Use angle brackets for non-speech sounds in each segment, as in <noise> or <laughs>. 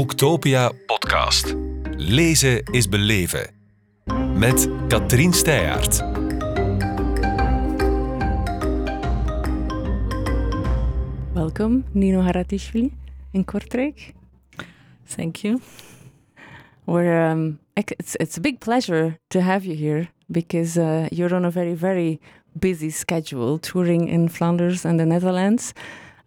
Boektopia podcast. Lezen is beleven. Met Katrien Steyaert. Welcome, Nino Haratischwili in Kortrijk. Thank you. We're, um, it's, it's a big pleasure to have you here because uh, you're on a very, very busy schedule touring in Flanders and the Netherlands.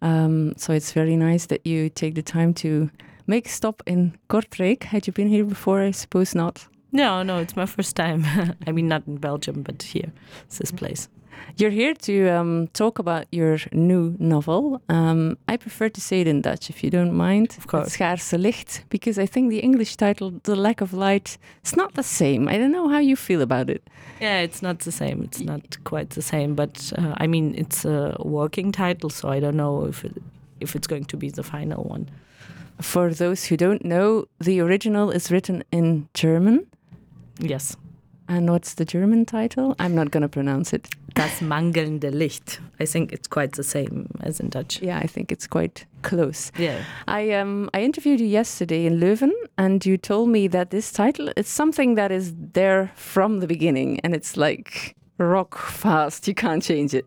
Um, so it's very nice that you take the time to make a stop in Kortrijk. Had you been here before? I suppose not. No, no, it's my first time. <laughs> I mean, not in Belgium, but here, it's this place. You're here to um, talk about your new novel. Um, I prefer to say it in Dutch, if you don't mind. Of course. Het Schaarse Licht, because I think the English title, The Lack of Light, it's not the same. I don't know how you feel about it. Yeah, it's not the same. It's not quite the same, but uh, I mean, it's a working title, so I don't know if it, if it's going to be the final one. For those who don't know, the original is written in German. Yes, And what's the German title? I'm not going to pronounce it. das mangelnde Licht. I think it's quite the same as in Dutch. Yeah, I think it's quite close. Yeah. I um I interviewed you yesterday in Leuven, and you told me that this title is something that is there from the beginning, and it's like rock fast. You can't change it.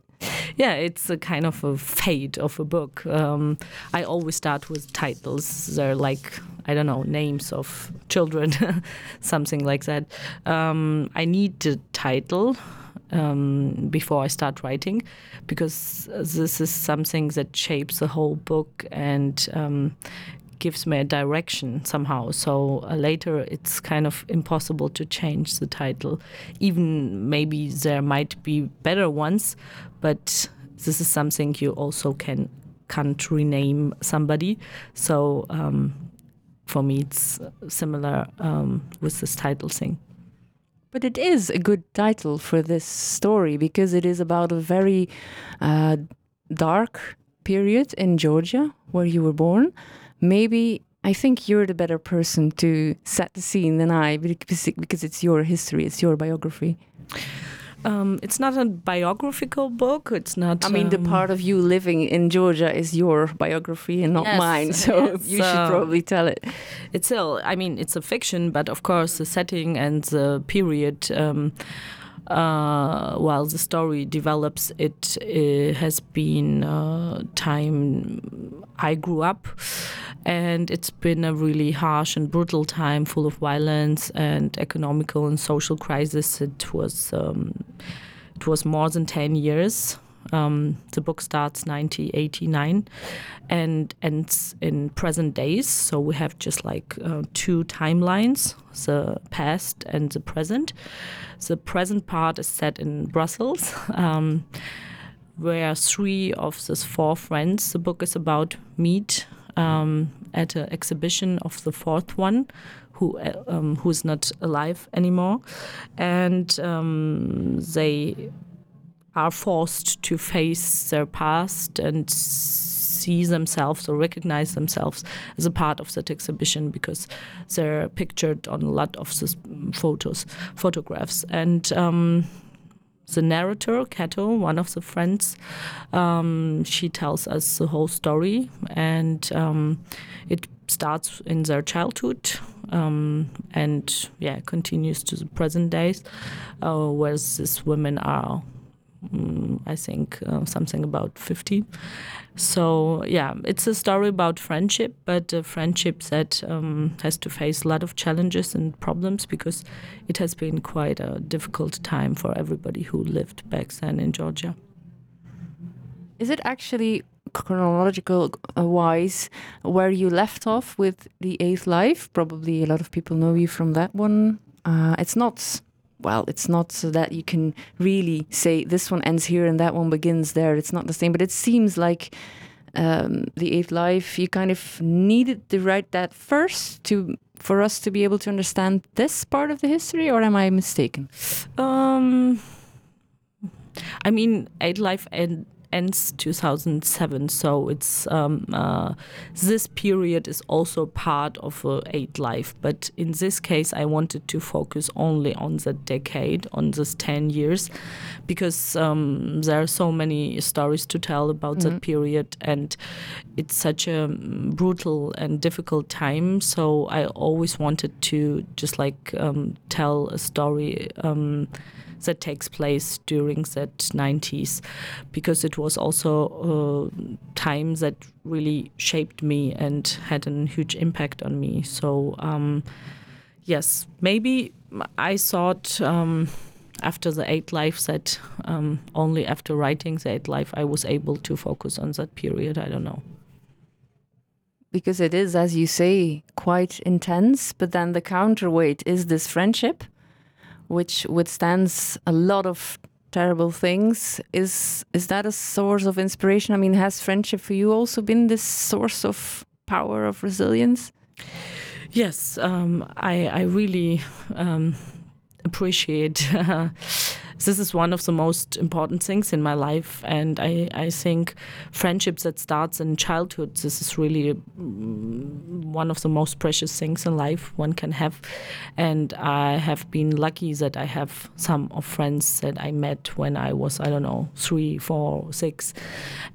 Yeah, it's a kind of a fate of a book. Um, I always start with titles. They're like, I don't know, names of children, <laughs> something like that. Um, I need the title um, before I start writing because this is something that shapes the whole book and um, gives me a direction somehow. So uh, later it's kind of impossible to change the title. Even maybe there might be better ones, but this is something you also can can't rename somebody. So um, for me, it's similar um, with this title thing. But it is a good title for this story because it is about a very uh, dark period in Georgia where you were born. Maybe I think you're the better person to set the scene than I because because it's your history, it's your biography. Um, it's not a biographical book. It's not. I mean, the um, part of you living in Georgia is your biography and not Yes, mine, so <laughs> yes, you should probably tell it. it's still i mean it's a fiction but of course the setting and the period um, uh, while the story develops it, uh has been uh, time i grew up and it's been a really harsh and brutal time full of violence and economical and social crisis. It was um, it was more than 10 years um, the book starts 1989 and ends in present days. So we have just like uh, two timelines the past and the present. The present part is set in Brussels. <laughs> Um, where three of these four friends, the book is about, meet um, at an exhibition of the fourth one, who uh, um, who's not alive anymore, and um, they are forced to face their past and see themselves or recognize themselves as a part of that exhibition because they're pictured on a lot of the photos, photographs. And um, the narrator, Keto, one of the friends, um, she tells us the whole story, and um, it starts in their childhood um, and yeah continues to the present days, uh, where these women are I think uh, something about 50. So yeah, it's a story about friendship, but a friendship that um, has to face a lot of challenges and problems because it has been quite a difficult time for everybody who lived back then in Georgia. Is it actually chronological uh, wise where you left off with the eighth life? Probably a lot of people know you from that one. Uh, it's not. Well, it's not so that you can really say this one ends here and that one begins there. It's not the same, but it seems like um, the eighth life. You kind of needed to write that first to for us to be able to understand this part of the history, or am I mistaken? Um, I mean, eighth Life end, ends 2007. So it's um, uh, this period is also part of uh, eight life. But in this case, I wanted to focus only on the decade, on this 10 years, because um, there are so many stories to tell about Mhm. that period, and it's such a mm, brutal and difficult time. So I always wanted to just like um, tell a story. That takes place during that 90s because it was also a time that really shaped me and had a huge impact on me so um, yes maybe i thought um, after the eight life that um, only after writing the eight life i was able to focus on that period i don't know because it is, as you say, quite intense. But then the counterweight is this friendship, which withstands a lot of terrible things. Is is that a source of inspiration? I mean, has friendship for you also been this source of power of resilience? Yes, um, I, I really um, appreciate. <laughs> this is one of the most important things in my life, and I, I think friendships that starts in childhood. This is really mm, one of the most precious things in life one can have, and I have been lucky that I have some of friends that I met when I was I don't know three, four, six,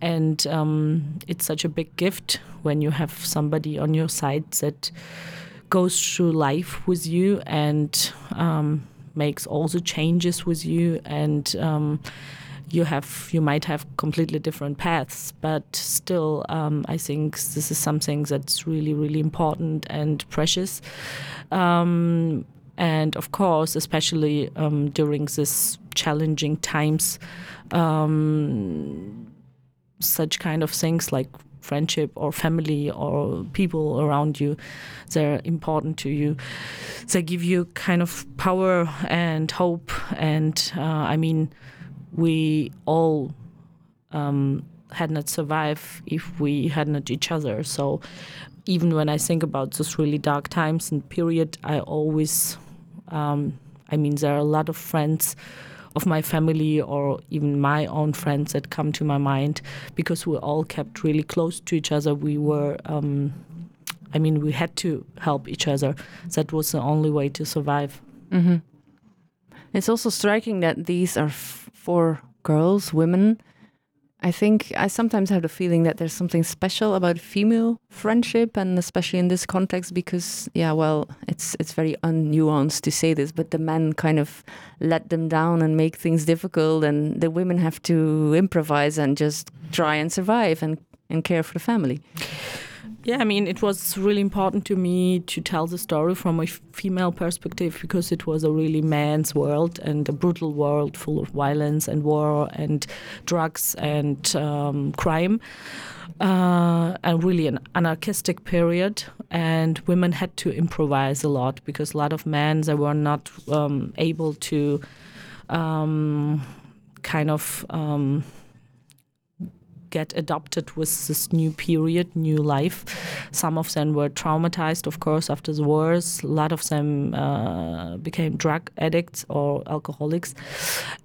and um, it's such a big gift when you have somebody on your side that goes through life with you and um, makes all the changes with you and um, you have you might have completely different paths but still um, i think this is something that's really really important and precious. Um, and of course especially um, during this challenging times um, such kind of things like friendship or family or people around you they're important to you they give you kind of power and hope. And uh, i mean we all um, had not survived if we had not each other. So even when i think about those really dark times and period i always um, i mean there are a lot of friends of my family or even my own friends that come to my mind because we all kept really close to each other. We were, um, I mean, we had to help each other. That was the only way to survive. Mm-hmm. It's also striking that these are four girls, women. I think I sometimes have the feeling that there's something special about female friendship, and especially in this context, because yeah, well, it's it's very unnuanced to say this, but the men kind of let them down and make things difficult, and the women have to improvise and just try and survive and and care for the family. Yeah, I mean, it was really important to me to tell the story from a female perspective because it was a really man's world and a brutal world full of violence and war and drugs and um, crime. Uh, and really an anarchistic period, and women had to improvise a lot because a lot of men they were not um, able to um, kind of um, get adopted with this new period, new life. Some of them were traumatized, of course, after the wars. A lot of them uh, became drug addicts or alcoholics,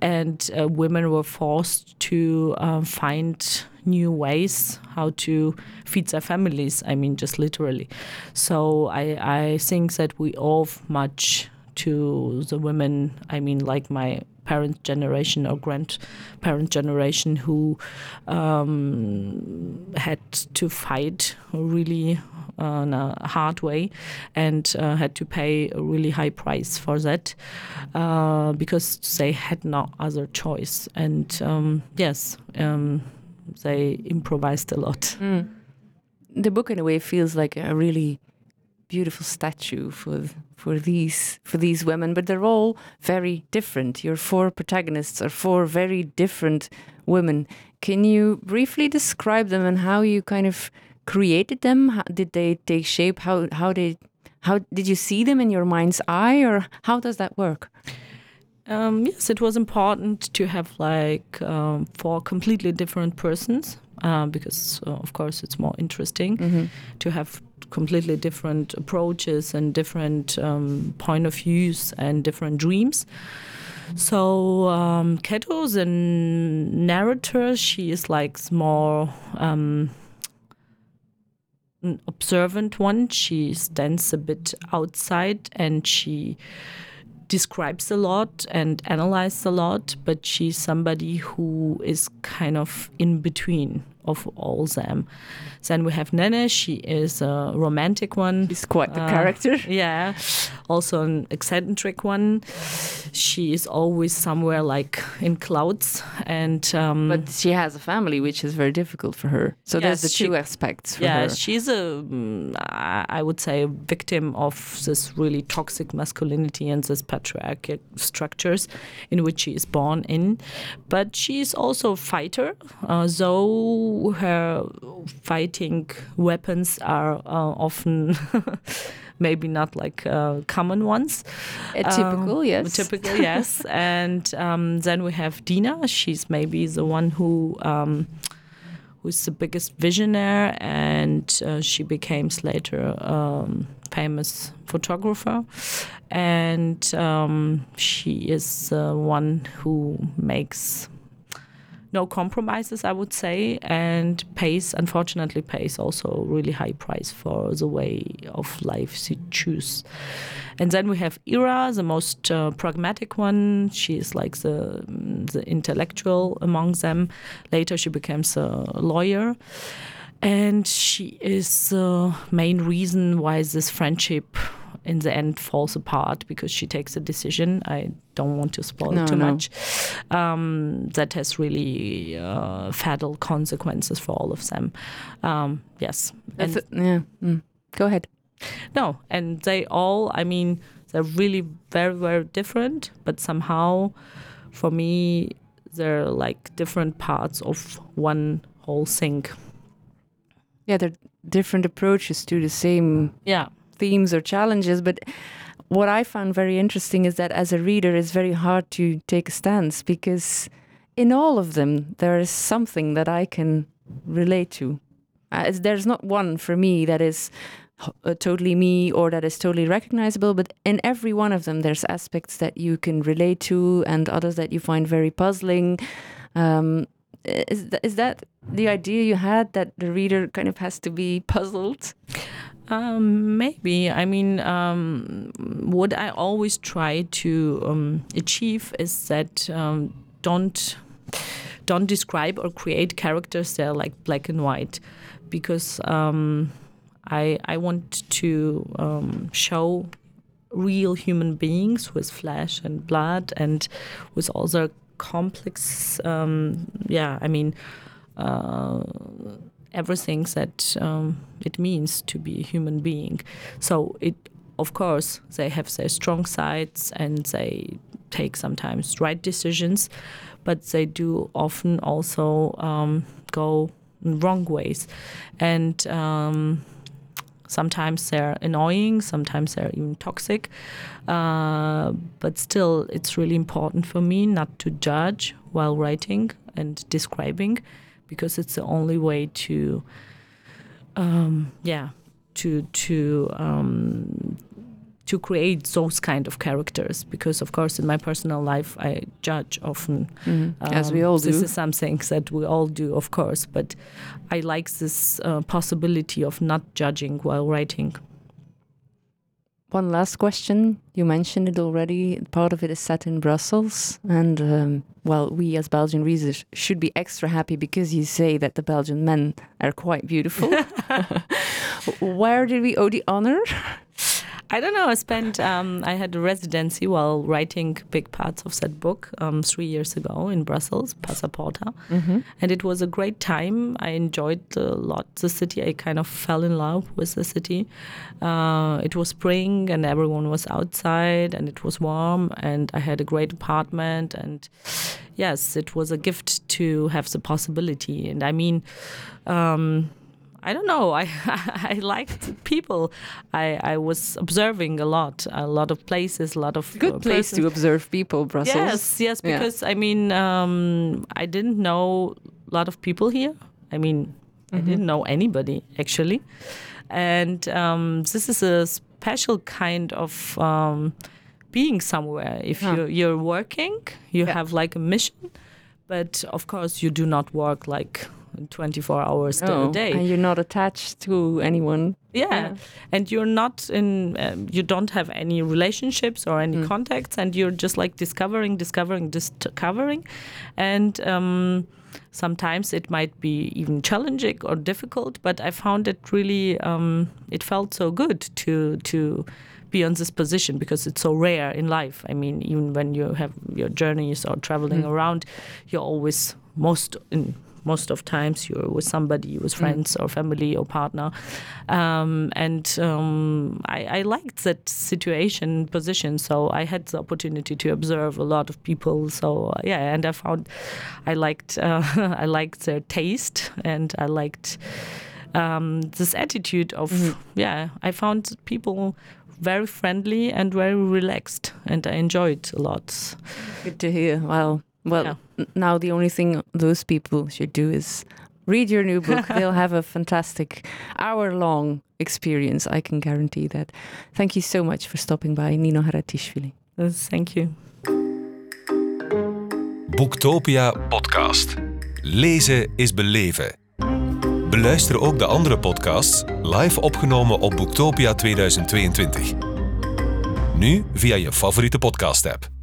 and uh, women were forced to uh, find new ways how to feed their families. I mean, just literally. So I, I think that we owe much to the women. I mean, like my parent generation or grandparent generation who um, had to fight really in a hard way and uh, had to pay a really high price for that uh, because they had no other choice. And um, yes, um, they improvised a lot. Mm. The book, in a way, feels like a really beautiful statue for for these for these women, but they're all very different. Your four protagonists are four very different women. Can you briefly describe them and how you kind of created them? How, did they take shape? How how they how did you see them in your mind's eye, or how does that work? Um, yes, it was important to have like um, four completely different persons uh, because, uh, of course, it's more interesting Mm-hmm. to have completely different approaches and different um, point of views and different dreams. So um, Keto is a narrator. She is like more um, an observant one. She stands a bit outside and she describes a lot and analyzes a lot, but she's somebody who is kind of in between of all them. Then we have Nene. She is a romantic one. She's quite the Uh, character. <laughs> Yeah, also an eccentric one. She is always somewhere like in clouds, and um, But she has a family, which is very difficult for her. So there's Yes, the she- two aspects for yeah, her. she's a, mm, I I would say, a victim of this really toxic masculinity and this patriarchal structures in which she is born in. But she's also a fighter, uh, though her fighting weapons are uh, often. <laughs> Maybe not like uh, common ones. A typical, Um, yes. Typical, yes. <laughs> and um, then we have Dina. She's maybe the one who um, who's the biggest visionary, and uh, she became later um, famous photographer. And um, she is the one who makes no compromises, I would say, and pays, unfortunately, pays also really high price for the way of life she choose. And then we have Ira, the most uh, pragmatic one. She is like the the intellectual among them. Later, she becomes a lawyer, and she is the main reason why this friendship. In the end, falls apart because she takes a decision. I don't want to spoil No, too no. much. Um, that has really uh, fatal consequences for all of them. Um, yes, and it, yeah. Mm. Go ahead. no, and they all, I mean, they're really very, very different, but somehow for me, they're like different parts of one whole thing. Yeah, they're different approaches to the same Yeah. Themes or challenges. But what I found very interesting is that as a reader, it's very hard to take a stance because in all of them, there is something that I can relate to. Uh, there's not one for me that is uh, totally me or that is totally recognizable, but in every one of them, there's aspects that you can relate to and others that you find very puzzling. Um, is, th- is that the idea you had that the reader kind of has to be puzzled? Um, maybe. I mean, um, what I always try to um, achieve is that um, don't don't describe or create characters that are like black and white, because um, I I want to um, show real human beings with flesh and blood and with all their complex. Yeah, I mean. Uh, everything that um, it means to be a human being. So it, of course, they have their strong sides and they take sometimes right decisions, but they do often also um, go wrong ways, and um, sometimes they're annoying, sometimes they're even toxic. Uh, but still, it's really important for me not to judge while writing and describing because it's the only way to um, yeah to to um, to create those kind of characters. Because of course in my personal life I judge often As we um, all this do. is something that we all do of course. But I like this uh, possibility of not judging while writing One last question. You mentioned it already. Part of it is set in Brussels. And, um, well, we as Belgian readers should be extra happy because you say that the Belgian men are quite beautiful. <laughs> Where did we owe the honor? I don't know. I spent. Um, I had a residency while writing big parts of that book um, three years ago in Brussels, Passaporta, and it was a great time. I enjoyed a lot the city. I kind of fell in love with the city. Uh, it was spring and everyone was outside and it was warm and I had a great apartment and yes, it was a gift to have the possibility. And I mean. Um, I don't know. <laughs> I I liked people. I I was observing a lot, a lot of places, a lot of Good uh, place to observe people, Brussels. Yes, yes. Yeah. Because I mean, um, I didn't know a lot of people here. I mean, I didn't know anybody actually, and um, this is a special kind of um, being somewhere. If you're, you're working, you Yeah. have like a mission, but of course you do not work like 24 hours Oh, a day. and you're not attached to anyone. yeah. Yeah. and you're not in um, you don't have any relationships or any Mm. contacts and you're just like discovering discovering discovering and um, sometimes it might be even challenging or difficult but i found it really um, it felt so good to to be on this position because it's so rare in life i mean even when you have your journeys or traveling Mm. around you're always most in most of times you're with somebody with Mm. friends or family or partner um, and um, I, I liked that situation position so i had the opportunity to observe a lot of people so uh, yeah and i found i liked <laughs> uh, i liked their taste and i liked um, this attitude of Mhm. yeah i found people very friendly and very relaxed and i enjoyed a lot Good to hear. Well, well. Yeah. Now the only thing those people should do is read your new book. <laughs> They'll have a fantastic hour-long experience. I can guarantee that. Thank you so much for stopping by, Nino Haratishvili. Thank you Boektopia podcast. Lezen is beleven. Beluister ook de andere podcasts live opgenomen op Boektopia 2022. Nu via je favoriete podcast-app.